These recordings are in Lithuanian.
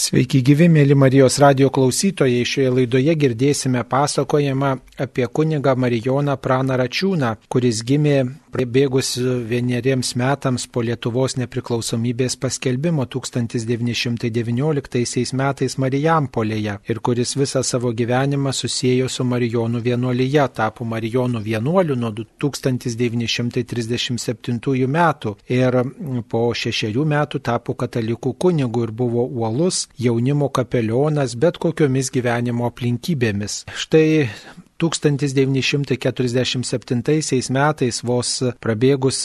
Sveiki gyvi, mėly Marijos radio klausytojai. Šioje laidoje girdėsime pasakojimą apie kunigą Marijoną Pranaračiūną, kuris gimė Pribėgus vieneriems metams po Lietuvos nepriklausomybės paskelbimo 1919 metais Marijampolėje ir kuris visą savo gyvenimą susijęjo su Marijonų vienuolyje, tapo Marijonų vienuoliu nuo 1937 metų ir po šešerių metų tapo katalikų kunigu ir buvo uolus jaunimo kapelionas bet kokiomis gyvenimo aplinkybėmis. Štai 1947 metais, vos prabėgus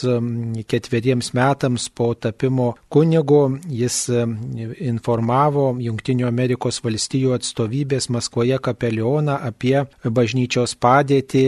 ketveriems metams po tapimo kunigo, jis informavo Junktinių Amerikos valstijų atstovybės Maskvoje kapelioną apie bažnyčios padėtį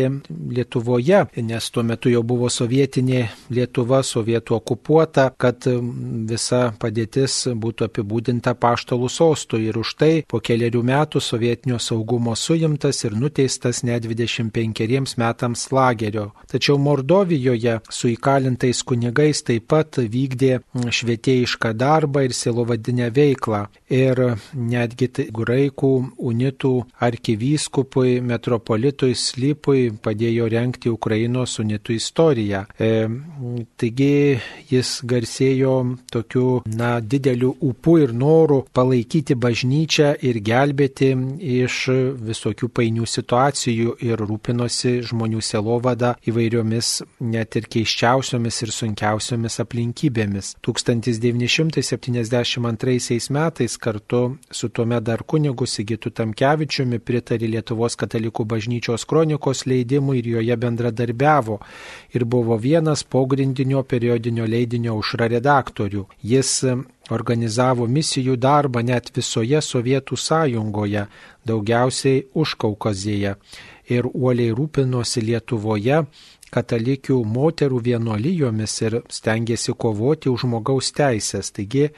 Lietuvoje, nes tuo metu jau buvo sovietinė Lietuva, sovietų okupuota, kad visa padėtis būtų apibūdinta paštalų sostų ir už tai po keliarių metų sovietinio saugumo suimtas ir nuteistas net 25 metams lagerio. Tačiau Mordovijoje su įkalintais kunigais taip pat vykdė švietėjišką darbą ir silovadinę veiklą. Ir netgi graikų unitų arkivyskupui, metropolitui Slypui padėjo renkti Ukrainos unitų istoriją. E, taigi jis garsėjo tokiu, na, dideliu upu ir noru palaikyti bažnyčią ir gelbėti iš visokių painių situacijų rūpėjo ir rūpinosi žmonių selovada įvairiomis net ir keiščiausiomis ir sunkiausiomis aplinkybėmis. 1972 metais kartu su tuomet dar kunigu Sigitu Tamkevičiumi pritarė Lietuvos katalikų bažnyčios kronikos leidimui ir joje bendradarbiavo ir buvo vienas pogrindinio periodinio leidinio užra redaktorių. Jis organizavo misijų darbą net visoje Sovietų sąjungoje, daugiausiai už Kaukazėje ir uoliai rūpinosi Lietuvoje katalikių moterų vienuolijomis ir stengiasi kovoti už žmogaus teisės. Taigi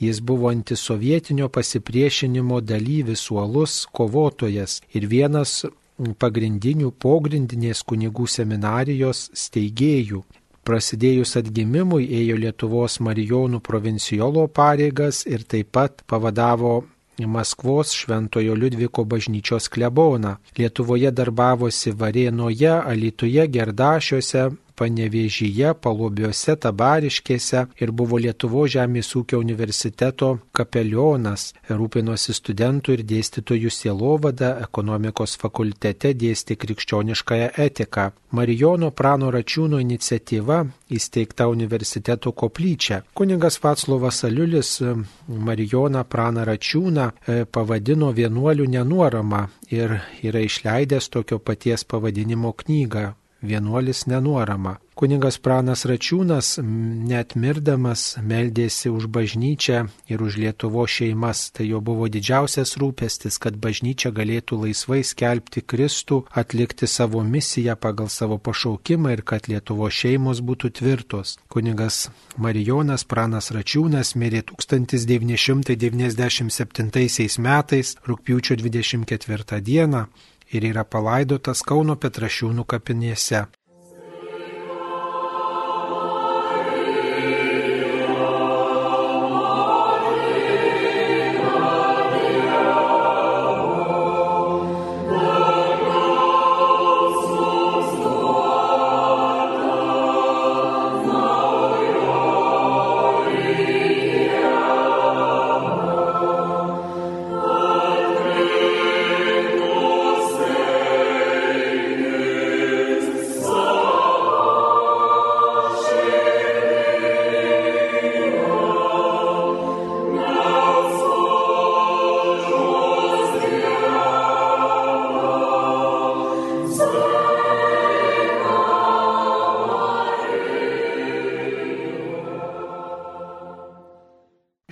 jis buvo antisovietinio pasipriešinimo dalyvis, uolus kovotojas ir vienas pagrindinių pogrindinės kunigų seminarijos steigėjų. Prasidėjus atgimimui ėjo Lietuvos Marijonų provincijolo pareigas ir taip pat pavadavo Maskvos Šventojo Liudviko bažnyčios kleboną. Lietuvoje darbavosi Varėnoje, Alituje, Gerdašiuose, Panevežyje, Palubiuose, Tabariškėse ir buvo Lietuvo žemės ūkio universiteto kapelionas, rūpinosi studentų ir dėstytojų sielovada, ekonomikos fakultete dėstė krikščioniškąją etiką. Marijono Prano Račiūno iniciatyva įsteigta universiteto koplyčia. Kuningas Vaclovas Aliulis e, Marijoną Praną Račiūną e, pavadino vienuolių nenuorama ir yra išleidęs tokio paties pavadinimo knygą vienuolis nenuorama. Kuningas Pranas Račiūnas net mirdamas meldėsi už bažnyčią ir už Lietuvo šeimas. Tai jo buvo didžiausias rūpestis, kad bažnyčia galėtų laisvai skelbti Kristų, atlikti savo misiją pagal savo pašaukimą ir kad Lietuvo šeimos būtų tvirtos. Kuningas Marijonas Pranas Račiūnas mirė 1997 metais, rūpiučio 24 dieną ir yra palaidotas Kauno Petrašiūnų kapinėse.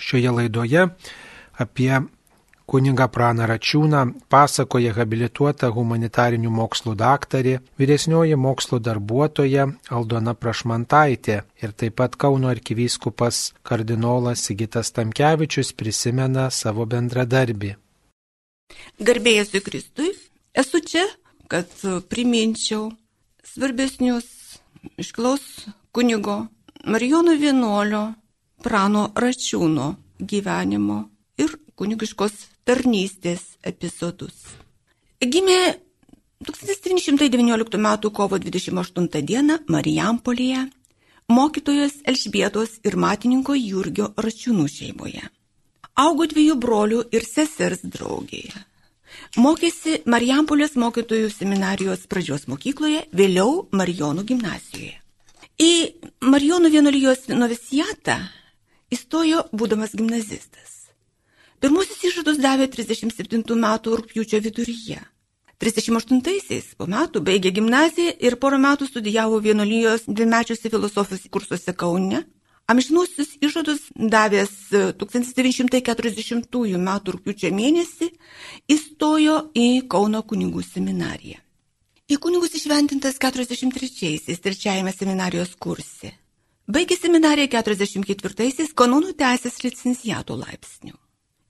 Šioje laidoje apie kunigą Praną Račiūną pasakoja habilituota humanitarinių mokslų daktarė, vyresnioji mokslo darbuotoja Aldona Prašmantaitė ir taip pat Kauno arkivyskupas kardinolas Sigitas Tamkevičius prisimena savo bendradarbį. Garbėjas į Kristui, esu čia, kad priminčiau svarbesnius išklaus kunigo Marijono vienuolio Prano Račiūno gyvenimo ir kunigiškos tarnystės epizodus. Gimė 1919 m. kovo 28 d. Marijampolėje mokytojos Elžbietos ir matininko Jurgio Račiūnų šeimoje. Augo dviejų brolių ir sesers draugėje. Mokėsi Marijampolės mokytojų seminarijos pradžios mokykloje, vėliau Marijonų gimnazijoje. Į Marijonų vienuolijos noviciatą įstojo būdamas gimnazistas. Pirmusius išžadus davė 37 metų rūpjūčio viduryje. 38-aisiais po metų baigė gimnaziją ir porą metų studijavo vienuolijos dvimečiuose filosofijos kursuose Kaune. Amžinuosius išžadus davęs 1940 m. rūpiučio mėnesį įstojo į Kauno kunigų seminariją. Į kunigus išventintas 43-aisiais trečiajame seminarijos kurse. Baigė seminariją 44-aisiais kanonų teisės licenciato laipsnių.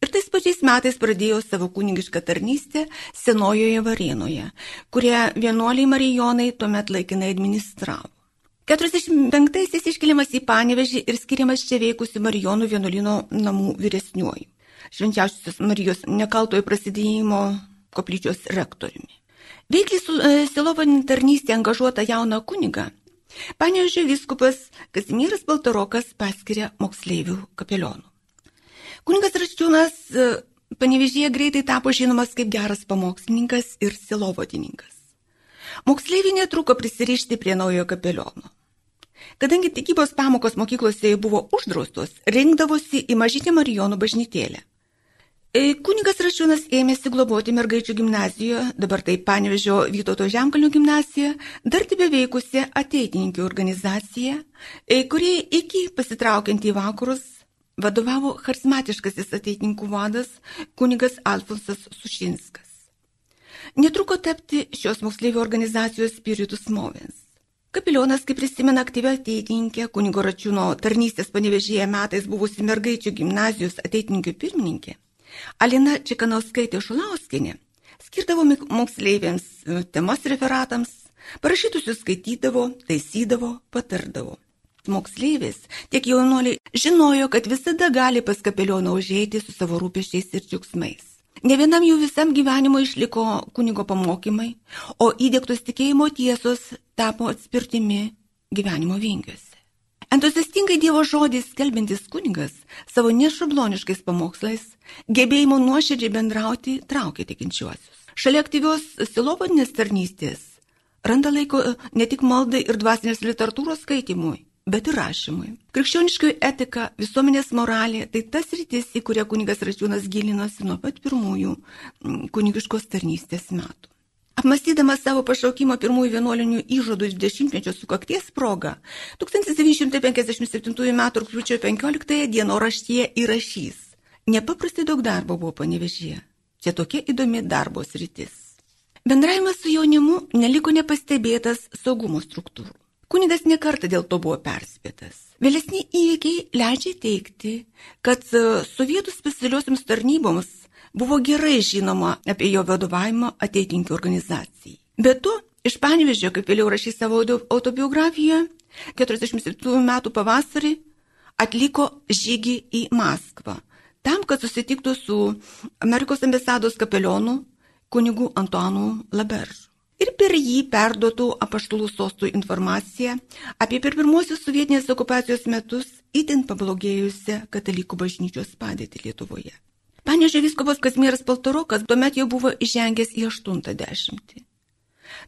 Ir tais pačiais metais pradėjo savo kunigišką tarnystę Senojoje Varėnoje, kurią vienuoliai Marijonai tuomet laikinai administravo. 45-aisiais iškeliamas į Panevežį ir skiriamas čia veikusi Marijonų vienuolino namų vyresniuoju, švenčiausios Marijos nekaltojo prasidėjimo koplyčios rektoriumi. Veikliai su e, Silovanin tarnystė angažuota jauna kuniga. Panevežio viskupas Kazimieras Baltarokas paskiria moksleivių kapelionų. Kuningas Raščiūnas e, panevežėje greitai tapo žinomas kaip geras pamokslininkas ir silovodininkas. Moksleiviai netruko prisirišti prie naujo kapeliono. Kadangi tikybos pamokos mokyklose buvo uždraustos, rinkdavosi į mažytę Marijonų bažnytėlę. Kunigas Rašiūnas ėmėsi globoti mergaičių gimnazijoje, dabar tai Panevežio Vytauto Žemkalnių gimnazija, dar tebe veikusi ateitininkų organizacija, kurie iki pasitraukiant į vakarus vadovavo charizmatiškasis ateitininkų vadas kunigas Alfonsas Sušinskas. Netruko tapti šios moksleivių organizacijos spiritus movens. Kapilionas, kaip prisimena aktyvę ateitininkę, kunigo Račiūno tarnystės panevežėje metais buvusi mergaičių gimnazijos ateitininkų pirmininkė, Alina Čikanauskaitė Šulauskinė, skirdavo moksleiviams e, temas referatams, parašytusius skaitydavo, taisydavo, patardavo moksleivis, tiek jaunuoliai žinojo, kad visada gali pas kapelioną užėjti su savo rūpeščiais ir džiaugsmais. Ne vienam jų visam gyvenimo išliko kunigo pamokymai, o įdėktos tikėjimo tiesos tapo atspirtimi gyvenimo vingiuose. Entuziastingai Dievo žodis skelbintis kunigas savo nešabloniškais pamokslais, gebėjimo nuoširdžiai bendrauti traukia tikinčiuosius. Šalia aktyvios silovadinės tarnystės randa laiko ne tik maldai ir dvasinės literatūros skaitimui, bet ir rašymui. Krikščioniškoji etika, visuomenės moralė - tai tas rytis, į kurią kunigas Račiūnas gilinosi nuo pat pirmųjų kunigiškos tarnystės metų. Apmastydamas savo pašaukimo pirmųjų vienuolinių įžadų 20-mečio sukakties progą, 1957 m. rūpiučio 15 dienoraštyje įrašys. Nepaprastai daug darbo buvo panevežėje. Čia tokia įdomi darbo sritis. Bendravimas su jaunimu neliko nepastebėtas saugumo struktūrų. Kunigas nekarta dėl to buvo perspėtas. Vėlesni įvykiai leidžia teikti, kad e, sovietų specialiosioms tarnyboms buvo gerai žinoma apie jo vadovavimą ateitinkių organizacijai. Be to, iš Panevežio, kaip vėliau rašys savo autobiografijoje, 47 metų pavasarį atliko žygį į Maskvą, tam, kad susitiktų su Amerikos ambasados kapelionu kunigu Antuanu Laberžu ir per jį perduotų apaštalų sostų informaciją apie per pirmosius sovietinės okupacijos metus itin pablogėjusią katalikų bažnyčios padėtį Lietuvoje. Panežė viskovas Kazmieras Paltarokas tuomet jau buvo įžengęs į 80.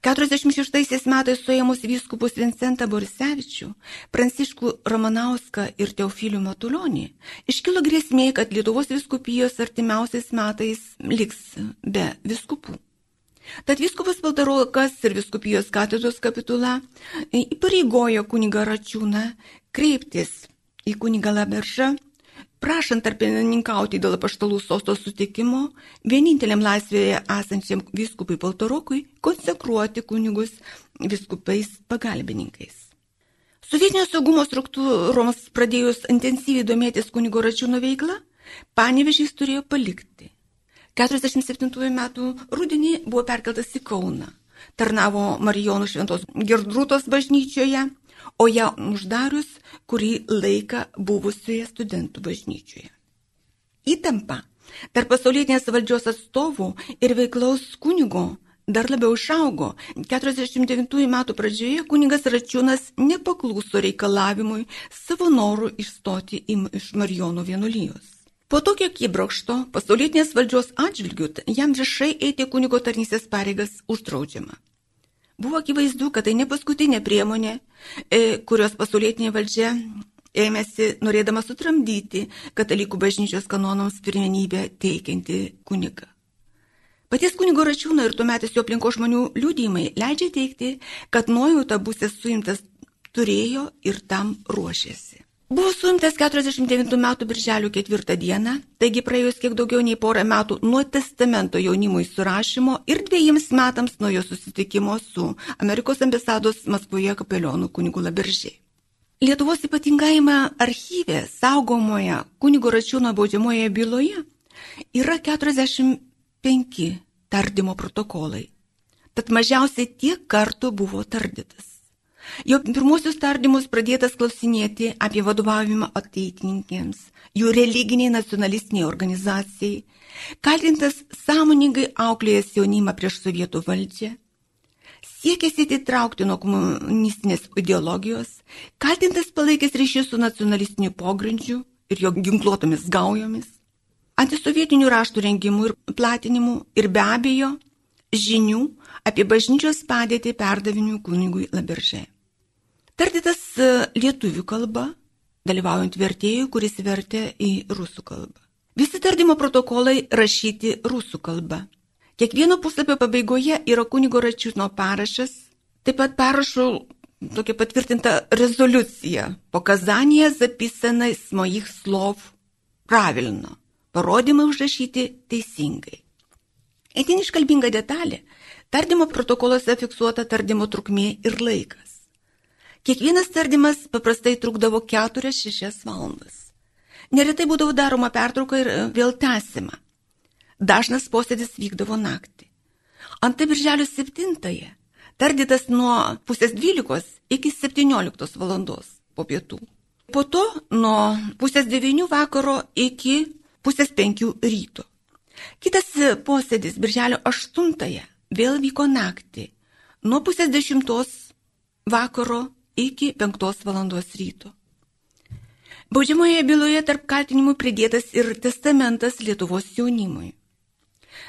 46 metais suėmus vyskupus Vincentą Borisevičių, Pranciškų Ramanauską ir Teofilių Matulionį, iškilo grėsmė, kad Lietuvos viskupijos artimiausiais metais liks be viskupų. Tad viskupas Valdarokas ir viskupijos katedros kapitula įpareigojo kunigą Račiūną kreiptis į kunigą Laberžą, prašant tarpininkauti dėl paštalų sosto sutikimo, vieninteliam laisvėje esančiam viskupui Valdarokui konsekruoti kunigus viskupais pagalbininkais. Sovietinio saugumo struktūroms pradėjus intensyviai domėtis kunigo Račiūno veikla, panevežys turėjo palikti 47 metų rudenį buvo perkeltas į Kauną. Tarnavo Marijonų šventos Girdrūtos bažnyčioje, o ją uždarius kurį laiką buvusioje studentų bažnyčioje. Įtampa Tarp pasaulietinės valdžios atstovų ir veiklaus kunigo dar labiau išaugo. 49 metų pradžioje kunigas Račiūnas nepakluso reikalavimui savo norų išstoti iš Marijonų vienuolijos. Po tokio kibrokšto pasaulietinės valdžios atžvilgių jam viešai eiti kunigo tarnysės pareigas uždraudžiama. Buvo akivaizdu, kad tai ne paskutinė priemonė, e, kurios pasaulietinė valdžia ėmėsi norėdama sutramdyti katalikų bažnyčios kanonams pirmenybę teikianti kunigą. Paties kunigo Račiūno ir tuometės jo aplinko žmonių liūdėjimai leidžia teikti, kad nuojauta busės suimtas turėjo ir tam ruošėsi. Buvo suimtas 49 metų birželio 4 dieną, taigi praėjus kiek daugiau nei porą metų nuo testamento jaunimui surašymo ir dviejiems metams nuo jo susitikimo su Amerikos ambasados Maskvoje kapelionu kunigu Laberžiai. Lietuvos ypatingajame archyve saugomoje kunigo Račiūno baudžiamoje byloje yra 40 penki tardymo protokolai. Tad mažiausiai tiek kartų buvo tardytas. Jo pirmosius tardymus pradėtas klausinėti apie vadovavimą ateitininkėms, jų religiniai nacionalistiniai organizacijai, kaltintas sąmoningai auklėjęs jaunimą prieš sovietų valdžią, siekęs įtraukti nuo komunistinės ideologijos, kaltintas palaikęs ryšius su nacionalistiniu pogrindžiu ir jo ginkluotomis gaujomis, antisovietinių raštų rengimų ir platinimų ir be abejo žinių apie bažnyčios padėtį perdavinių kunigui Laberžė. Tardytas e, lietuvių kalba, dalyvaujant vertėjui, kuris vertė į rusų kalbą. Visi tardymo protokolai rašyti rusų kalba. Kiekvieno puslapio pabaigoje yra kunigo račiūno parašas, taip pat parašau tokia patvirtinta rezoliucija. Po Kazanėje zapisana smo jih slov pravilno. Parodymai užrašyti teisingai. Etin iškalbinga detalė. Tardymo protokoluose fiksuota tardymo trukmė ir laikas. Kiekvienas tardymas paprastai trukdavo 4-6 valandas. Neretai būdavo daroma pertrauka ir vėl tęsima. Dažnas posėdis vykdavo naktį. Antai birželio 7-ąją tardytas nuo pusės 12 iki 17 valandos po pietų. Po to nuo pusės 9 vakaro iki pusės penkių ryto. Kitas posėdis, birželio aštuntąją, vėl vyko naktį, nuo pusės dešimtos vakaro iki penktos valandos ryto. Baudžiamoje byloje tarp kaltinimų pridėtas ir testamentas Lietuvos jaunimui.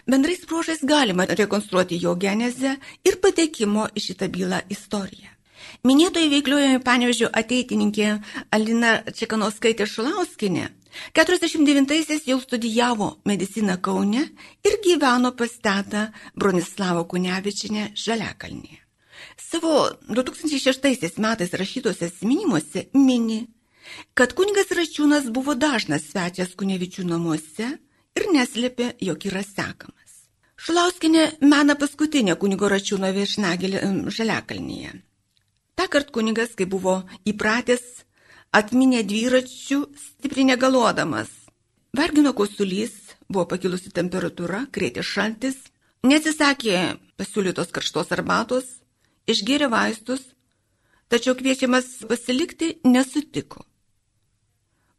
Bendrais bruožais galima rekonstruoti jo genezę ir patekimo į šitą bylą istoriją. Minėtoji veikliojoje panevežio ateitininkė Alina Čekanauskaitė Šulauskinė 49-aisiais jau studijavo mediciną Kaune ir gyveno pas tetą Bronislavo Kunevičinę Žaliakalnyje. Savo 2006 metais rašytose atsiminimuose mini, kad kunigas Račiūnas buvo dažnas svečias Kunevičių namuose ir neslėpė, jog yra sekamas. Šulauskinė mena paskutinę kunigo Račiūno viešnagėlį Žaliakalnyje. Ta kart kunigas, kai buvo įpratęs atminė dviračių stipriai negalodamas. Vargino kosulys, buvo pakilusi temperatūra, krėtė šaltis, nesisakė pasiūlytos karštos arbatos, išgėrė vaistus, tačiau kviečiamas pasilikti nesutiko.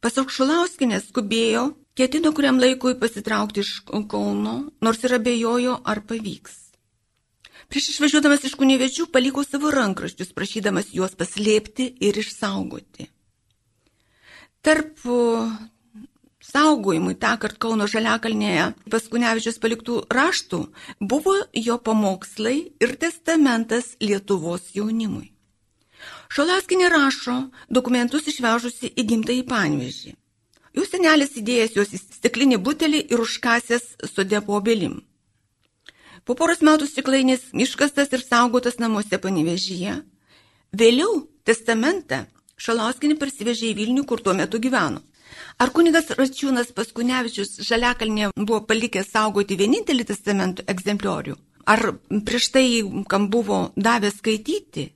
Pasak Šulauskinės skubėjo, ketino kuriam laikui pasitraukti iš Kauno, nors ir abejojo, ar pavyks. Prieš išvažiuodamas iš kunievečių paliko savo rankraščius, prašydamas juos paslėpti ir išsaugoti. Tarp saugojimui tą kartą Kauno Žaliakalnėje Paskunevičius paliktų raštų buvo jo pamokslai ir testamentas Lietuvos jaunimui. Šalaskinė rašo dokumentus išvežusi į gimtąjį panvežį. Jų senelis įdėjęs juos į stiklinį butelį ir užkasęs sodė po obelim. Po poros metų stiklainis iškastas ir saugotas namuose panevežyje. Vėliau testamentą Šalauskinį parsivežė į Vilnių, kur tuo metu gyveno. Ar kunigas Račiūnas Paskunevičius Žaliakalnė buvo palikęs saugoti vienintelį testamentų egzempliorių? Ar prieš tai, kam buvo davęs skaityti?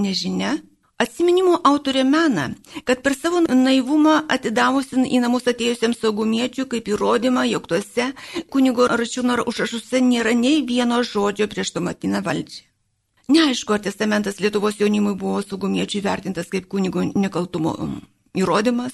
Nežinia. Atsiminimų autorė mena, kad per savo naivumą atidavusi į namus atėjusiems saugumiečių kaip įrodymą, jog tuose kunigo Račiūno užrašuose nėra nei vieno žodžio prieš tuometinę valdžią. Neaišku, ar testamentas Lietuvos jaunimui buvo saugumiečių vertintas kaip kunigo nekaltumo įrodymas,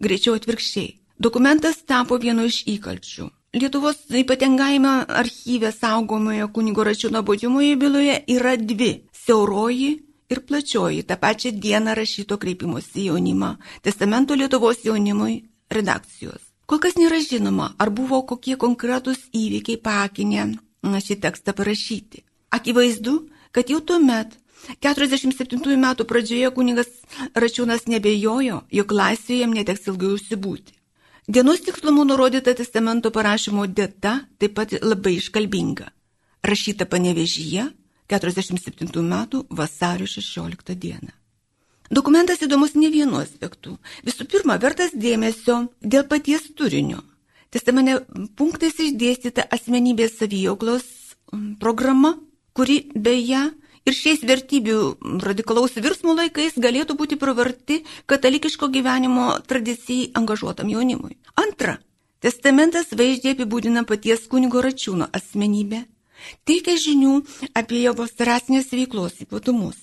greičiau atvirkščiai. Dokumentas tapo vienu iš įkalčių Lietuvos ypatingajame archyve saugomoje kunigo račiūno baudžiamoje byloje yra dvi - siauroji ir plačioji tą pačią dieną rašyto kreipimosi jaunimą Testamento Lietuvos jaunimui redakcijos. Kol kas nėra žinoma, ar buvo kokie konkretūs įvykiai pakinė šį tekstą parašyti. Akivaizdu, kad jau tuo met 47 metų pradžioje kunigas Račiūnas nebejojo, jog laisvėje jam neteks ilgai užsibūti. Dienos tikslumu nurodyta testamento parašymo data taip pat labai iškalbinga. Rašyta panevežyje 47 metų vasario 16 dieną. Dokumentas įdomus ne vienu aspektu. Visų pirma, vertas dėmesio dėl paties turinio. Testamente punktais išdėstyta asmenybės savijauglos programa, kuri beje ir šiais vertybių radikalaus virsmų laikais galėtų būti pravarti katalikiško gyvenimo tradicijai angažuotam jaunimui. Antra, testamentas vaizdžiai apibūdina paties kunigo račiūno asmenybę, teikia žinių apie jo pastarasnės veiklos ypatumus.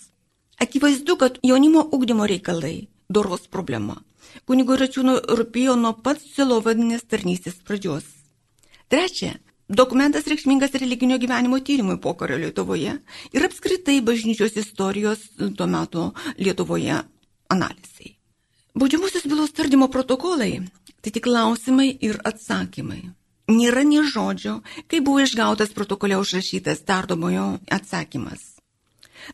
Akivaizdu, kad jaunimo ugdymo reikalai - doros problema. Kunigo račiūno rūpėjo nuo pat silovadinės tarnystės pradžios. Trečia, Dokumentas reikšmingas religinio gyvenimo tyrimui pokario Lietuvoje ir apskritai bažnyčios istorijos tuo metu Lietuvoje analizai. Baudžiamusios bylos tardymo protokolai - tai tik klausimai ir atsakymai. Nėra nei žodžio, kai buvo išgautas protokole užrašytas tardomojo atsakymas.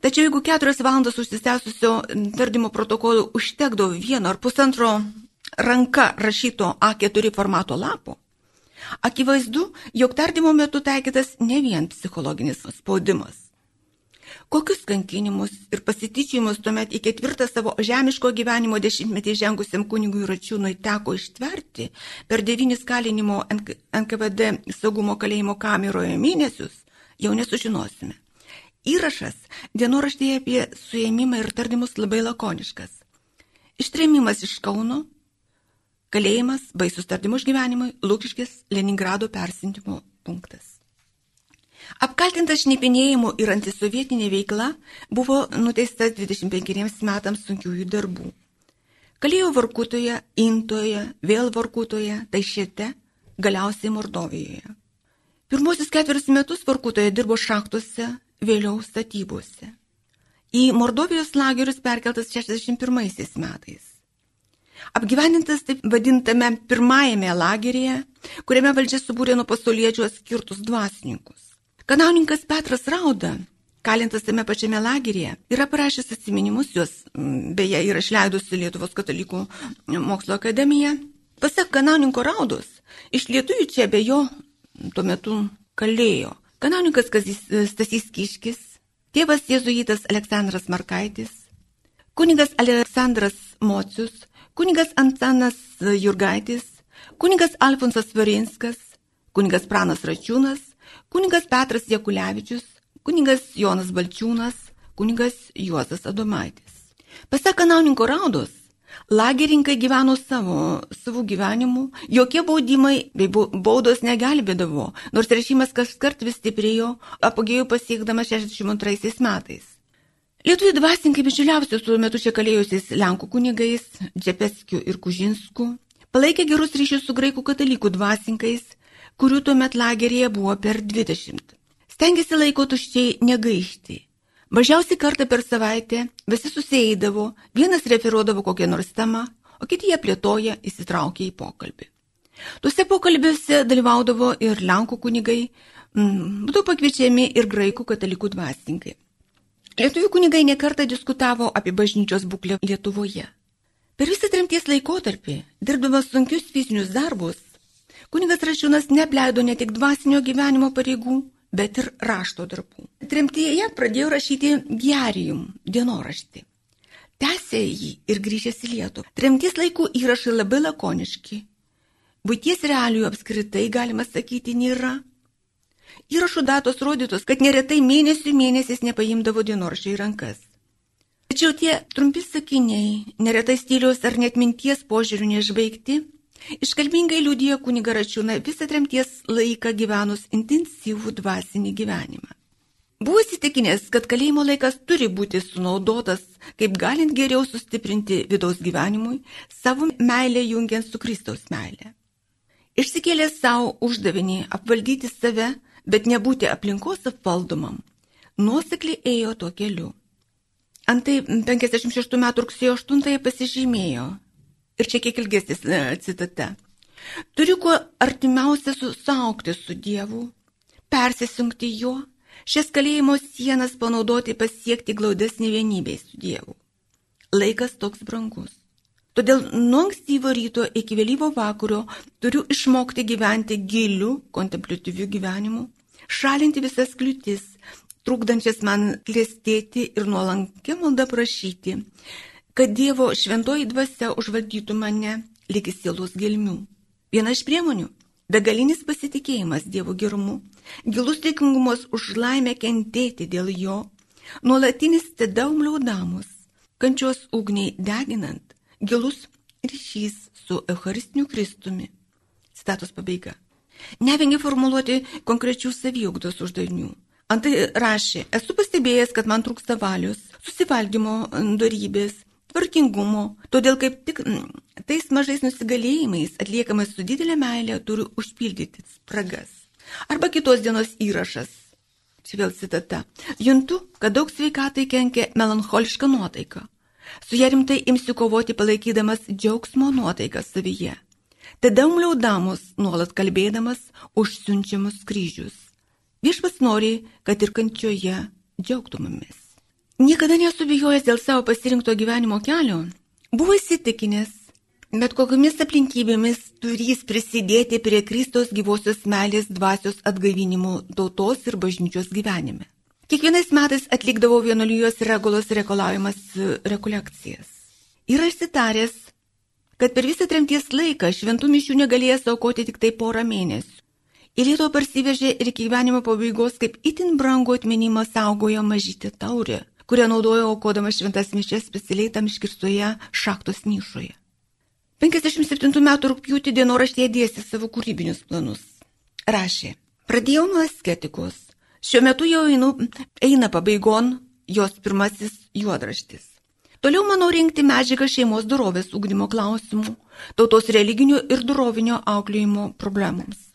Tačiau jeigu keturias valandas užsitęsusio tardymo protokolų užtekdavo vieno ar pusantro ranka rašyto A4 formato lapo, Akivaizdu, jog tardymo metu taikytas ne vien psichologinis spaudimas. Kokius kankinimus ir pasityčiajimus tuomet į ketvirtą savo žemiško gyvenimo dešimtmetį žengusiam kunigui Račiūnui teko ištverti per devynis kalinimo NKVD saugumo kalėjimo kameroje mėnesius, jau nesužinosime. Įrašas dienoraštėje apie suėmimą ir tardymus labai lakoniškas. Ištrėmimas iš Kauno Kalėjimas, baisus tardymus gyvenimui, Lūkiškis, Leningrado persintimo punktas. Apkaltintas šnipinėjimu ir antisovietinė veikla buvo nuteistas 25 metams sunkiųjų darbų. Kalėjo Varkutoje, Intoje, vėl Varkutoje, Taišėte, galiausiai Mordovijoje. Pirmosius ketverius metus Varkutoje dirbo šachtose, vėliau statybose. Į Mordovijos lagerius perkeltas 61 metais. Apgyvendintas taip vadintame pirmajame lageryje, kuriame valdžia subūrė nuo pasauliečių skirtus dvasininkus. Kanauninkas Petras Rauda, kalintas tame pačiame lageryje, yra parašęs atsiminimus, juos beje yra išleidusi Lietuvos katalikų mokslo akademija. Pasak kanauninko Raudos, iš lietuvių čia be jo tuo metu kalėjo. Kanauninkas Stasys Kiškis, tėvas jėzuitas Aleksandras Markaitis, kunigas Aleksandras Mocius, kunigas Antanas Jurgaitis, kunigas Alfonsas Varinskas, kunigas Pranas Račiūnas, kunigas Petras Jekulevičius, kunigas Jonas Balčiūnas, kunigas Juozas Adomaitis. Pasak kanauninko raudos, lagerininkai gyveno savo, savo gyvenimu, jokie baudimai bei baudos negelbėdavo, nors režimas kas kart vis stiprėjo, apogėjų pasiekdamas 62 metais. Lietuvių dvasininkai bičiuliausius tuo metu čia kalėjusiais Lenkų kunigais, Džepeskiu ir Kužinsku, palaikė gerus ryšius su graikų katalikų dvasininkais, kurių tuo metu lageryje buvo per 20. Stengiasi laiko tuščiai negaišti. Mažiausiai kartą per savaitę visi susėdavo, vienas referuodavo kokią nors temą, o kiti ją plėtoja įsitraukia į pokalbį. Tuose pokalbiuose dalyvaudavo ir Lenkų kunigai, būtų pakviečiami ir graikų katalikų dvasininkai. Lietuvių kunigai nekartą diskutavo apie bažnyčios būklę Lietuvoje. Per visą tremties laikotarpį, dirbdamas sunkius fizinius darbus, kunigas Rašiūnas neapleido ne tik dvasinio gyvenimo pareigų, bet ir rašto darbų. Tremtyje pradėjo rašyti diarijum, dienoraštį. Tęsė jį ir grįžęs į Lietuvą. Tremties laikų įrašai labai lakoniški. Būties realijų apskritai, galima sakyti, nėra. Įrašų datos rodytos, kad neretai mėnesių mėnesiais nepaimdavo dienoraščiai rankas. Tačiau tie trumpi sakiniai, neretai stiliaus ar net minties požiūrių nežvaigti, iškalbingai liūdėjo kuniga Račiūna visą tremties laiką gyvenus intensyvų dvasinį gyvenimą. Buvo įsitikinęs, kad kalėjimo laikas turi būti sunaudotas, kaip galint geriau sustiprinti vidaus gyvenimui, savo meilę jungiant su Kristaus meilė. Išsikėlė savo uždavinį apvaldyti save, bet nebūti aplinkos apvaldomam, nuosekliai ėjo tuo keliu. Antai 56 metų rugsėjo 8 pasižymėjo, ir čia kiek ilgesnis e, citata, turiu kuo artimiausia susaukti su Dievu, persisungti juo, šias kalėjimo sienas panaudoti pasiekti glaudesnį vienybę su Dievu. Laikas toks brangus. Todėl nuo ankstyvo ryto iki vėlyvo vakaro turiu išmokti gyventi giliu, kontemplatyviu gyvenimu, šalinti visas kliūtis, trukdančias man klėstėti ir nuolankia malda prašyti, kad Dievo šventoji dvasia užvaldytų mane lygi sielos gelmių. Viena iš priemonių - begalinis pasitikėjimas Dievo gerumu, gilus dėkingumas už laimę kentėti dėl jo, nuolatinis tedaum liaudamus, kančios ugniai deginant, gilus ryšys su Eucharistiniu Kristumi. Citatos pabaiga. Nevengia formuluoti konkrečių saviugdos uždavinių Antai rašė, esu pastebėjęs, kad man trūksta valios, susivaldymo darybės, tvarkingumo, todėl kaip tik tais mažais nusigalėjimais atliekamas su didelė meilė turiu užpildyti spragas. Arba kitos dienos įrašas. Čia vėl citata. Juntu, kad daug sveikatai kenkia melancholiška nuotaika. Su ją rimtai imsiu kovoti palaikydamas džiaugsmo nuotaiką savyje. Tada umliaudamus, nuolat kalbėdamas, užsiunčiamus kryžius. Viešpas nori, kad ir kančioje džiaugtumėmės. Niekada nesubijojęs dėl savo pasirinkto gyvenimo kelio, buvo įsitikinęs, bet kokiamis aplinkybėmis turys prisidėti prie Kristos gyvosios melės dvasios atgaivinimo tautos ir bažnyčios gyvenime. Kiekvienais metais atlikdavau vienuolijos regulos reikalavimas rekolekcijas. Yra išsitaręs, kad per visą tremties laiką šventų mišių negalėjęs aukoti tik tai porą mėnesių. Į Lietuvą parsivežė ir iki gyvenimo pabaigos kaip itin brango atminimą saugojo mažytė taurė, kurią naudojo aukodama šventas mišės specialiai tam iškirstoje šaktos nišoje. 57 metų rūpjūtį dienoraštėje dėsi savo kūrybinius planus. Rašė, pradėjau nuo asketikos. Šiuo metu jau einu, eina pabaigon jos pirmasis juodraštis. Toliau manau rinkti medžiagą šeimos dorovės ugdymo klausimų, tautos religinių ir dorovinio auklėjimo problemams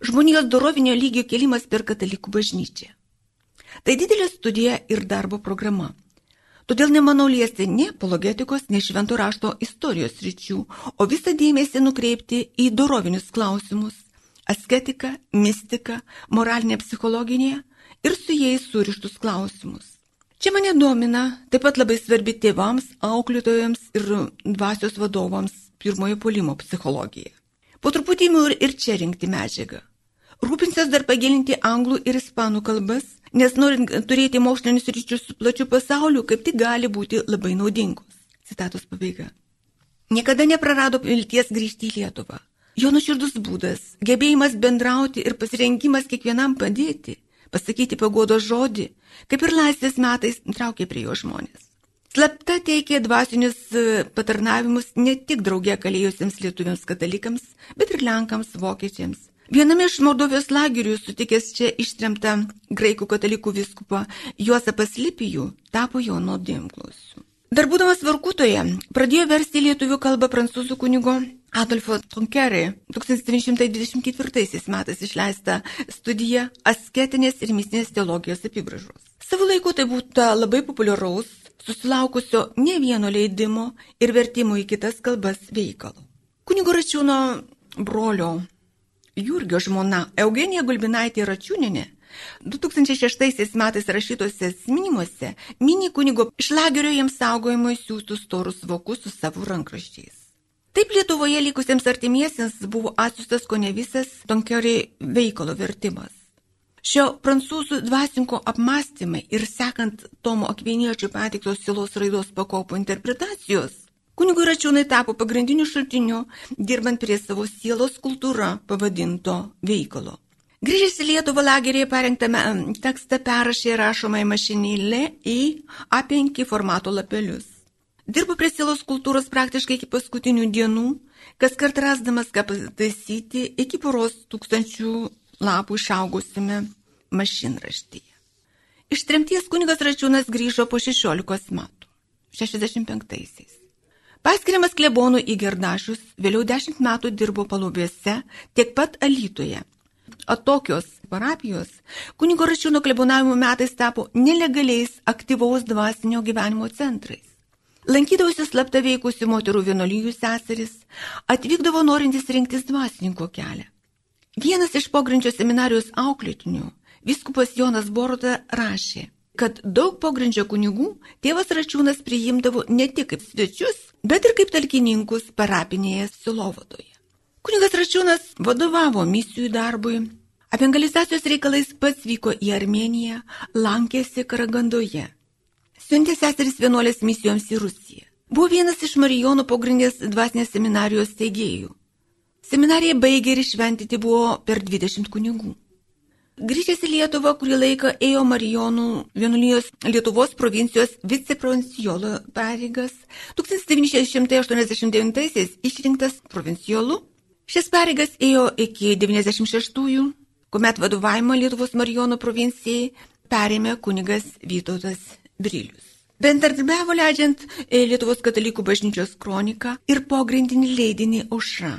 žmonijos dorovinio lygio kelimas per katalikų bažnyčią. Tai didelė studija ir darbo programa. Todėl nemanau liesti ne apologetikos, ne švento rašto istorijos ryčių, o visą dėmesį nukreipti į dorovinius klausimus - asketiką, mistiką, moralinę psichologinę ir su jais surištus klausimus. Čia mane domina taip pat labai svarbi tėvams, auklėtojams ir dvasios vadovams pirmojo polimo psichologija. Po truputį ir čia rinkti medžiagą. Rūpinsiuos dar pagilinti anglų ir ispanų kalbas, nes norint turėti mokslinius ryšius su plačiu pasauliu, kaip tik gali būti labai naudingos. Citatos pabaiga. Niekada neprarado vilties grįžti į Lietuvą. Jo nuširdus būdas, gebėjimas bendrauti ir pasirengimas kiekvienam padėti, pasakyti pagodo žodį, kaip ir laisvės metais traukė prie jo žmonės. Slapta teikė dvasinius e, patarnavimus ne tik drauge kalėjusiems lietuviams katalikams, bet ir lenkams, vokiečiams, Viename iš Mordovijos lagerių sutikęs čia ištremtą graikų katalikų viskupą Juozapas Lipijų tapo jo nuodėmklausiu. Dar būdamas Varkutoje pradėjo versti lietuvių kalbą prancūzų kunigo Adolfo Tonkerį 1924 metais išleistą studiją Asketinės ir mistinės teologijos apibražos. Savo laiku tai būtų labai populiaraus, susilaukusio ne vieno leidimo ir vertimo į kitas kalbas veikalo. Kunigo Račiūno brolio Jurgio žmona Eugenija Gulbinaitė Račiūninė 2006 metais rašytose atminimuose mini kunigo iš lagerio jiems saugojimo siūstus storus vokus su savo rankraščiais. Taip Lietuvoje likusiems artimiesiems buvo atsiustas ko ne visas Tonkeriai veikalo vertimas. Šio prancūzų dvasinko apmąstymai ir sekant Tomo Akviniečio patiktos silos raidos pakopų interpretacijos Kunigo Račiūnai tapo pagrindiniu šaltiniu, dirbant prie savo sielos kultūra pavadinto veikalo. Grįžęs į Lietuvą lagerėje parengtame tekstą perrašė rašomąją mašinėlę į A5 formato lapelius. Dirbo prie sielos kultūros praktiškai iki paskutinių dienų, kas kart rasdamas ką pataisyti iki poros tūkstančių lapų išaugusime mašinraštyje. Iš tremties kunigas Račiūnas grįžo po 16 metų, 65-aisiais. Paskiriamas klebonų į Gerdašius, vėliau dešimt metų dirbo palubėse, tiek pat Alytoje. O tokios parapijos kunigo račiūno klebonavimo metais tapo nelegaliais aktyvaus dvasinio gyvenimo centrais. Lankydavosi slapta veikusi moterų vienolyjų seseris, atvykdavo norintis rinktis dvasininko kelią. Vienas iš pogrindžio seminarijos auklėtinių, viskupas Jonas Boroda, rašė, kad daug pogrindžio kunigų tėvas Račiūnas priimdavo ne tik kaip svečius, bet ir kaip talkininkus parapinėje Silovadoje. Kunigas Račiūnas vadovavo misijų darbui, evangelizacijos reikalais pats vyko į Armeniją, lankėsi Karagandoje siuntė seseris vienuolės misijoms į Rusiją. Buvo vienas iš Marijonų pogrindės dvasinės seminarijos steigėjų. Seminariją baigė ir išventyti buvo per 20 kunigų. Grįžęs į Lietuvą, kurį laiką ėjo Marijonų vienuolijos Lietuvos provincijos viceprovinciolo pareigas. 1989-aisiais išrinktas provinciolu. Šias pareigas ėjo iki 96-ųjų, kuomet vadovavimą Lietuvos Marijonų provincijai perėmė kunigas Vytautas Brilius. Bendradarbiavo leidžiant e, Lietuvos katalikų bažnyčios kroniką ir pogrindinį leidinį Aušra.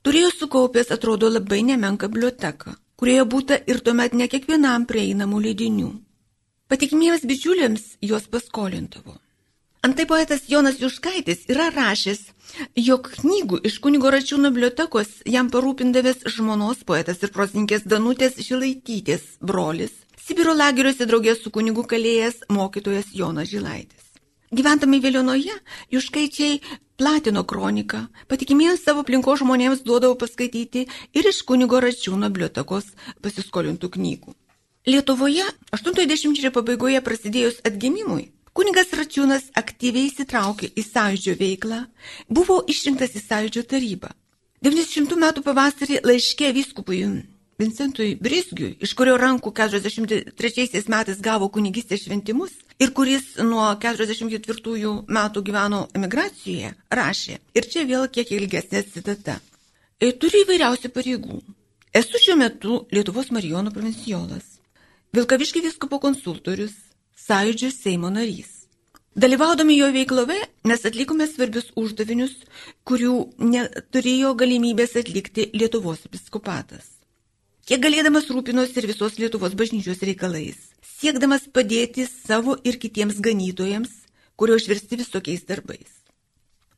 Turėjo sukaupęs, atrodo, labai nemenką biblioteką, kurioje būta ir tuomet ne kiekvienam prieinamų leidinių. Patikimiems bičiuliams juos paskolintavo. Antai poetas Jonas Juškaitis yra rašęs, jog knygų iš kunigo račiūno bibliotekos jam parūpindavęs žmonos poetas ir prosininkės Danutės Žilaitytės brolis Sibiro lageriuose draugės su kunigu kalėjęs mokytojas Jonas Žilaitis. Gyventami Vėlionoje, Juškaičiai platino kroniką, patikimiems savo aplinko žmonėms duodavo paskaityti ir iš kunigo Račiūno bibliotekos pasiskolintų knygų. Lietuvoje 80-mečio pabaigoje prasidėjus atgimimui, kunigas Račiūnas aktyviai įsitraukė į sąjūdžio veiklą, buvo išrinktas į sąjūdžio tarybą. 90 metų pavasarį laiškė vyskupui Vincentui Brisgiui, iš kurio rankų 43 metais gavo kunigystės šventimus ir kuris nuo 44 metų gyveno emigracijoje, rašė, ir čia vėl kiek ilgesnė citata. E, turiu įvairiausių pareigų. Esu šiuo metu Lietuvos Marijonų provincijolas, Vilkaviški viskopo konsultorius, sąjūdžio Seimo narys. Dalyvaudami jo veikloje mes atlikome svarbius uždavinius, kurių neturėjo galimybės atlikti Lietuvos episkopatas. Kiek galėdamas rūpinosi ir visos Lietuvos bažnyčios reikalais, siekdamas padėti savo ir kitiems ganytojams, kurio išversti visokiais darbais.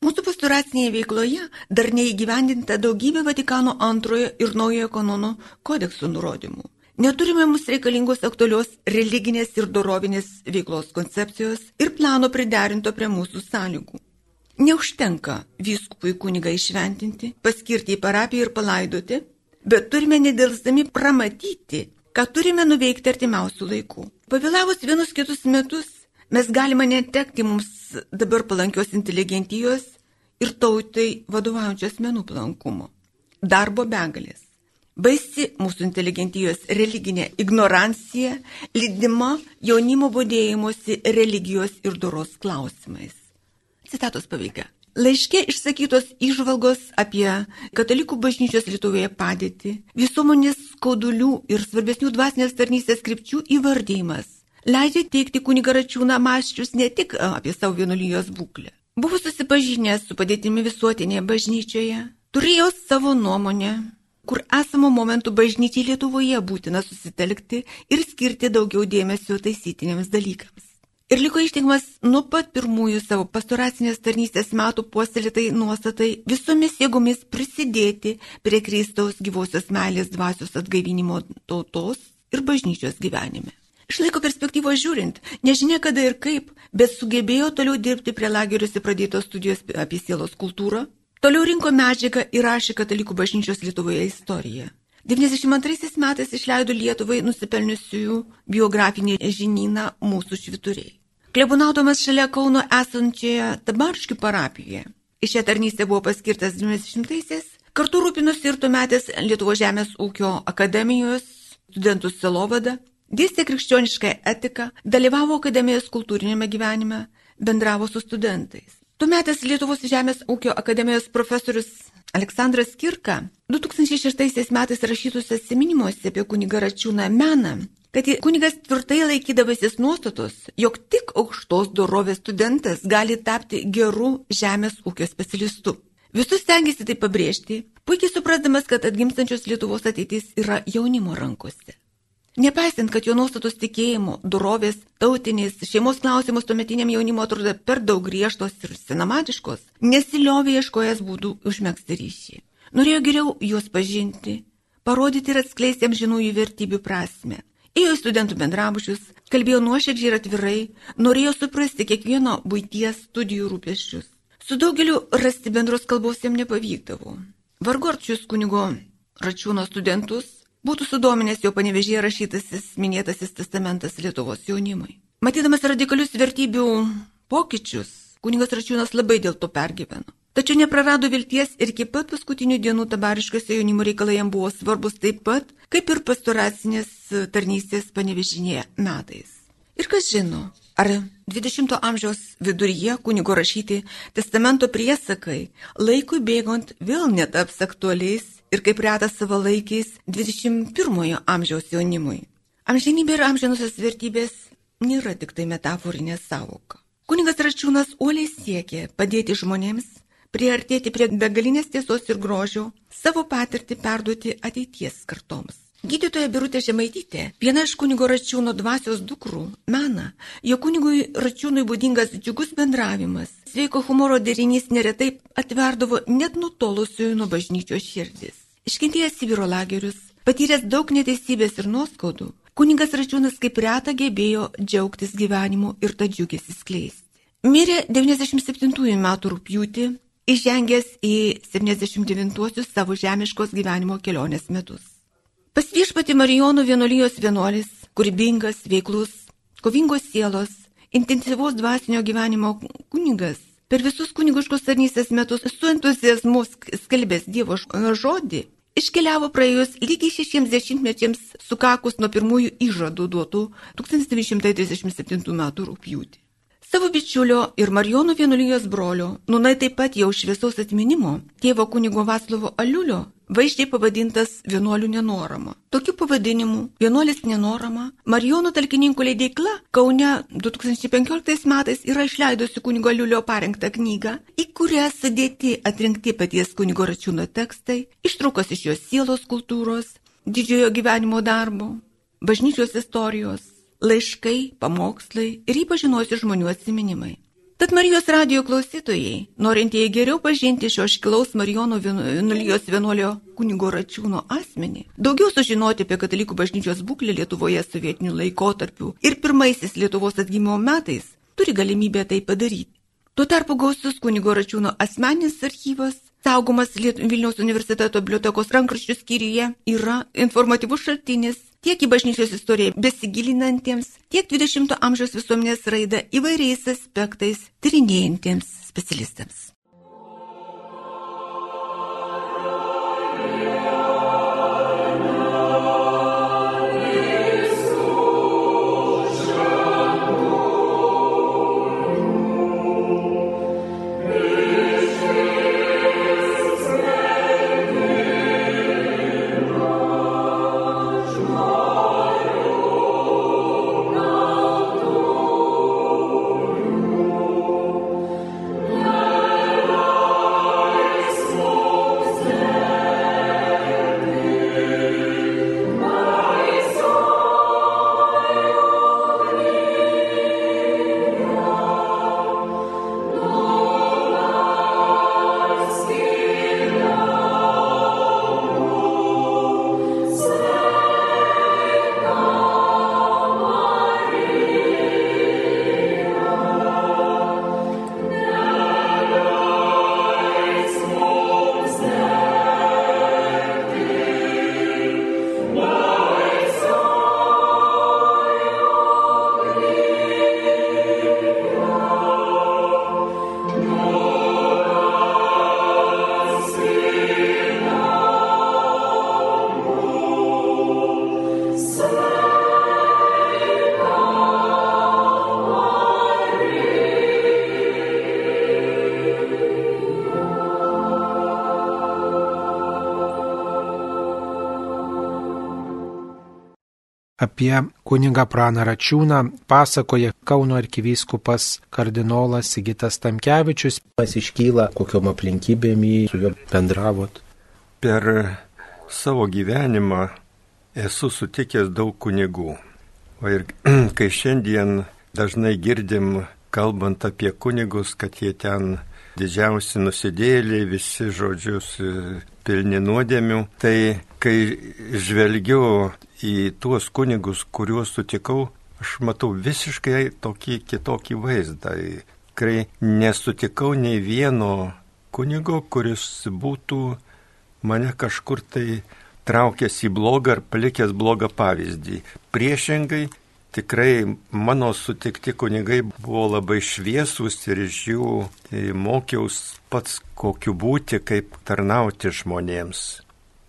Mūsų pastoracinėje veikloje dar neįgyvendinta daugybė Vatikano antrojo ir naujojo kanono kodeksų nurodymų. Neturime mums reikalingos aktualios religinės ir dorovinės veiklos koncepcijos ir plano priderinto prie mūsų sąlygų. Neužtenka vyskupui kunigą išventinti, paskirti į parapiją ir palaidoti, bet turime nedėlstami pramatyti, ką turime nuveikti artimiausių laikų. Pavėlavus vienus kitus metus, mes galime netekti mums dabar palankios inteligentijos ir tautai vadovaujančios menų palankumo. Darbo begalės. Baisi mūsų inteligentijos religinė ignorancija, lydima jaunimo būdėjimuose religijos ir doros klausimais. Citatos pabaiga. Laiške išsakytos išvalgos apie katalikų bažnyčios Lietuvoje padėtį, visuomonės skaudulių ir svarbesnių dvasinės tarnystės skripčių įvardėjimas leidžia teikti kunigaračiūną maščius ne tik apie savo vienuolijos būklę. Buvo susipažinęs su padėtimi visuotinėje bažnyčioje, turėjo savo nuomonę, kur esamo momentų bažnyčiai Lietuvoje būtina susitelkti ir skirti daugiau dėmesio taisytiniams dalykams ir liko ištikimas nuo pat pirmųjų savo pastoracinės tarnystės metų puoselėtai nuostatai visomis jėgomis prisidėti prie Kristaus gyvosios meilės dvasios atgaivinimo tautos ir bažnyčios gyvenime. Iš laiko perspektyvos žiūrint, nežinia kada ir kaip, bet sugebėjo toliau dirbti prie lageriuose pradėtos studijos apie sielos kultūrą, toliau rinko medžiagą ir rašė katalikų bažnyčios Lietuvoje istoriją. 92 metais išleido Lietuvai nusipelniusiųjų biografinį žinyną mūsų švituriai. Klebonaudomas šalia Kauno esančioje Tabarškių parapijoje. Iš šią tarnystę buvo paskirtas 90-aisiais, kartu rūpinosi ir tuometės Lietuvo žemės ūkio akademijos studentų selovada, dėstė krikščionišką etiką, dalyvavo akademijos kultūrinėme gyvenime, bendravo su studentais. Tuometės Lietuvos žemės ūkio akademijos profesorius Aleksandras Kirka 2006 metais rašytuose atsiminimuose apie kunigą Račiūną meną kad kunigas tvirtai laikydavasis nuostatos, jog tik aukštos dorovės studentas gali tapti geru žemės ūkio specialistu. Visus stengiasi tai pabrėžti, puikiai suprasdamas, kad atgimstančios Lietuvos ateitis yra jaunimo rankose. Nepaisant, kad jo nuostatos tikėjimo, dorovės, tautinės, šeimos klausimus tuometiniam jaunimo atrodo per daug griežtos ir senamatiškos, nesiliovė ieškojas būdų užmėgsti ryšį. Norėjo geriau juos pažinti, parodyti ir atskleisti amžinųjų vertybių prasme. Ėjo į studentų bendrabučius, kalbėjo nuoširdžiai ir atvirai, norėjo suprasti kiekvieno būties studijų rūpeščius. Su daugeliu rasti bendros kalbos jam nepavykdavo. Vargu ar šius kunigo račiūno studentus būtų sudominęs jo panevežėje rašytasis minėtasis testamentas Lietuvos jaunimui. Matydamas radikalius vertybių pokyčius, kuningas Račiūnas labai dėl to pergyveno. Tačiau neprarado vilties ir iki pat paskutinių dienų tabariškose jaunimo reikalai jam buvo svarbus taip pat, kaip ir pastoracinės tarnystės panevežinėje metais. Ir kas žino, ar 20-ojo amžiaus viduryje kunigo rašyti testamento priesakai laikui bėgant vėl netaps aktualiais ir kaip retas savalaikiais 21-ojo amžiaus jaunimui. Amžinybė ir amžinusios vertybės nėra tik tai metaforinė savoka. Kuningas Račiūnas uoliai siekė padėti žmonėms priartėti prie begalinės tiesos ir grožio, savo patirtį perduoti ateities kartoms. Gydytoja Birutė Žemaitytė, viena iš kunigo Račiūno dvasios dukrų, mena, jo kunigui Račiūnui būdingas džiugus bendravimas, sveiko humoro derinys neretai atverdavo net nutolusiųjų nuo bažnyčios širdis. Iškentėjęs Sibiro lagerius, patyręs daug neteisybės ir nuoskaudų, kuningas Račiūnas kaip reta gebėjo džiaugtis gyvenimu ir tą džiugesį skleisti. Mirė 97 metų rūpjūtį, įžengęs į 79 savo žemiškos gyvenimo kelionės metus. Pas viešpati Marijonų vienuolijos vienuolis, kūrybingas, veiklus, kovingos sielos, intensyvus dvasinio gyvenimo kunigas, per visus kunigiškos tarnystės metus su entuzijazmu skelbęs Dievo žodį, iškeliavo praėjus lygiai šešiems dešimtmečiams sukakus nuo pirmųjų įžadų duotų 1937 m. rūpjūtį. Savo bičiulio ir Marijonų vienuolijos brolio, nunai taip pat jau šviesaus atminimo, tėvo kunigo Vaslovo Aliulio vaizdžiai pavadintas vienuolių nenorama. Tokiu pavadinimu vienuolis nenorama Marijonų talkininkų leidykla Kaune 2015 metais yra išleidusi kunigo Liulio parengtą knygą, į kurią sudėti atrinkti paties kunigo Račiūno tekstai, ištraukas iš jos sielos kultūros, didžiojo gyvenimo darbo, bažnyčios istorijos, laiškai, pamokslai ir ypač žinosi žmonių atsiminimai. Tad Marijos radio klausytojai, norintieji geriau pažinti šio iškilaus Marijono vienuolijos vienuolio kunigo Račiūno asmenį, daugiau sužinoti apie katalikų bažnyčios būklę Lietuvoje sovietinių laikotarpių ir pirmaisiais Lietuvos atgimimo metais, turi galimybę tai padaryti. Tuo tarpu gausus kunigo Račiūno asmeninis archyvas, saugomas Vilniaus universiteto bibliotekos rankraščių skyriuje, yra informatyvus šaltinis tiek į bažnyčios istoriją besigilinantiems, tiek 20-ojo amžiaus visuomenės raidą įvairiais aspektais tyrinėjantiems specialistams. Apie kunigą Praną Račiūną pasakoja Kauno arkivyskupas kardinolas Sigitas Tamkevičius. Pasiškyla, kokiom aplinkybėm jį su juo bendravot. Per savo gyvenimą esu sutikęs daug kunigų. O ir kai šiandien dažnai girdim, kalbant apie kunigus, kad jie ten didžiausi nusidėliai, visi žodžius pilni nuodėmių, tai kai žvelgiu į tuos kunigus, kuriuos sutikau, aš matau visiškai tokį kitokį vaizdą. Kai nesutikau nei vieno kunigo, kuris būtų mane kažkur tai traukęs į blogą ar palikęs blogą pavyzdį. Priešingai, tikrai mano sutikti kunigai buvo labai šviesūs ir iš jų tai mokiaus pats kokiu būti, kaip tarnauti žmonėms.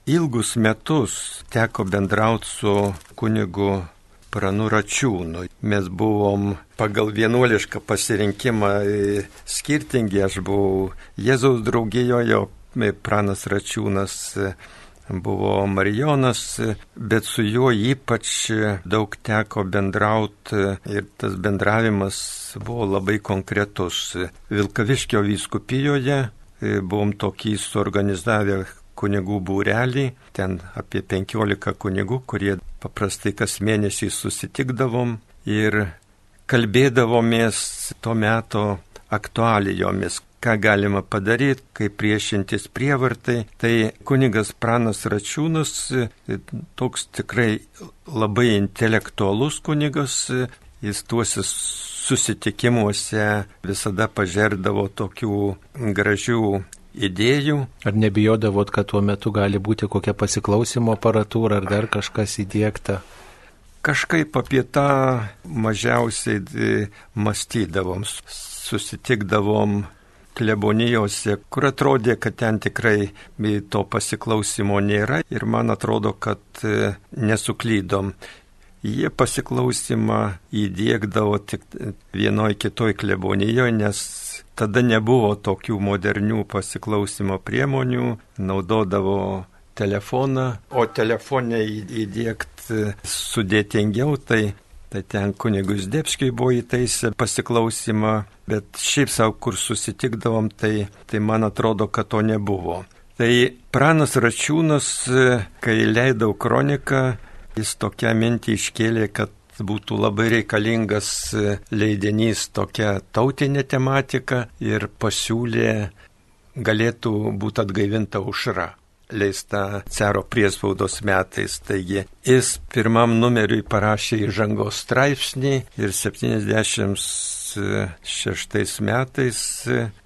Ilgus metus teko bendrauti su kunigu Pranu Račiūnu. Mes buvom pagal vienuolišką pasirinkimą skirtingi, aš buvau Jėzaus draugijoje, Pranas Račiūnas buvo Marijonas, bet su juo ypač daug teko bendrauti ir tas bendravimas buvo labai konkretus. Vilkaviškio vyskupijoje e, buvom tokį suorganizavę kunigų būrelį, ten apie 15 kunigų, kurie paprastai kas mėnesį susitikdavom ir kalbėdavomės tuo metu aktualijomis, ką galima padaryti, kaip priešintis prievartai. Tai kunigas Pranas Račiūnas, toks tikrai labai intelektualus kunigas, jis tuose susitikimuose visada pažerdavo tokių gražių idėjų. Ar nebijodavot, kad tuo metu gali būti kokia pasiklausimo aparatūra ar dar kažkas įdėkta? Kažkaip apie tą mažiausiai mąstydavom, susitikdavom klebonijose, kur atrodė, kad ten tikrai to pasiklausimo nėra ir man atrodo, kad e, nesuklydom. Jie pasiklausimą įdėkdavo tik vienoj kitoj klebonijoje, nes tada nebuvo tokių modernių pasiklausimo priemonių, naudodavo telefoną, o telefonę įdėkti sudėtingiau, tai Tai ten kunigus Debskiai buvo įtaisę pasiklausimą, bet šiaip savo, kur susitikdavom, tai, tai man atrodo, kad to nebuvo. Tai pranas Račiūnas, kai leidau kroniką, jis tokią mintį iškėlė, kad būtų labai reikalingas leidinys tokia tautinė tematika ir pasiūlė galėtų būti atgaivinta užra leista caro priespaudos metais. Taigi jis pirmam numeriui parašė įžangos straipsnį ir 76 metais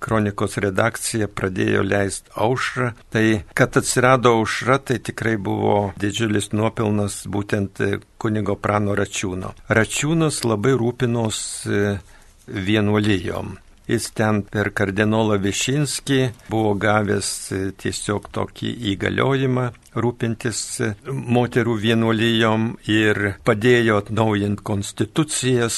kronikos redakcija pradėjo leisti aušrą. Tai kad atsirado aušra, tai tikrai buvo didžiulis nuopilnas būtent kunigo Prano Račiūno. Račiūnas labai rūpinos vienuolijom. Jis ten per kardinolą Višinskį buvo gavęs tiesiog tokį įgaliojimą rūpintis moterų vienuolyjom ir padėjo atnaujinti konstitucijas.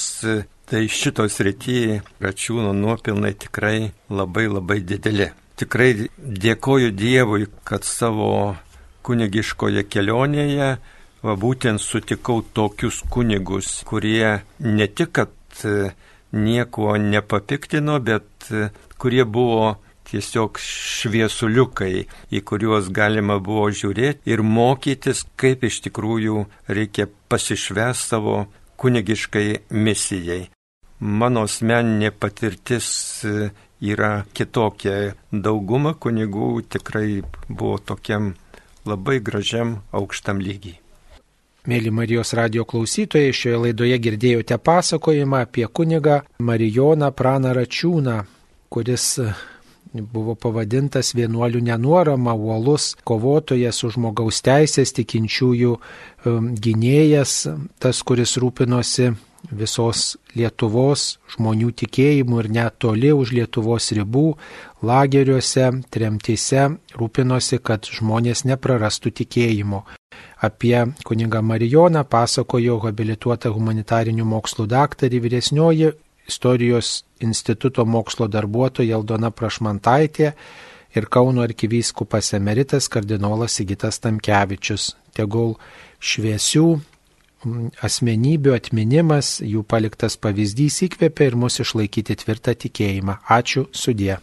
E, tai šitos rytyje račiūno nuopilnai tikrai labai labai dideli. Tikrai dėkoju Dievui, kad savo kunigiškoje kelionėje va būtent sutikau tokius kunigus, kurie ne tik, kad nieko nepapiktino, bet e, kurie buvo tiesiog šviesuliukai, į kuriuos galima buvo žiūrėti ir mokytis, kaip iš tikrųjų reikia pasišves savo kunigiškai misijai. Mano asmeninė patirtis e, yra kitokia. Dauguma kunigų tikrai buvo tokiam labai gražiam aukštam lygiai. Mėly Marijos radio klausytojai, šioje laidoje girdėjote pasakojimą apie kunigą Marijoną Pranaračiūną, kuris e, buvo pavadintas vienuolių nenuorama, uolus kovotojas už žmogaus teisės, tikinčiųjų e, gynėjas, tas, kuris rūpinosi visos Lietuvos žmonių tikėjimų ir net toli už Lietuvos ribų, lageriuose, tremtyse rūpinosi, kad žmonės neprarastų tikėjimo. Apie kunigą Marijoną pasakojo habilituota humanitarinių mokslų daktarė vyresnioji istorijos instituto mokslo darbuotoja Aldona Prašmantaitė ir Kauno arkivyskupas emeritas kardinolas Sigitas Tamkevičius. Tegul šviesių asmenybių atminimas, jų paliktas pavyzdys įkvėpia ir mus išlaikyti tvirtą tikėjimą. Ačiū sudė.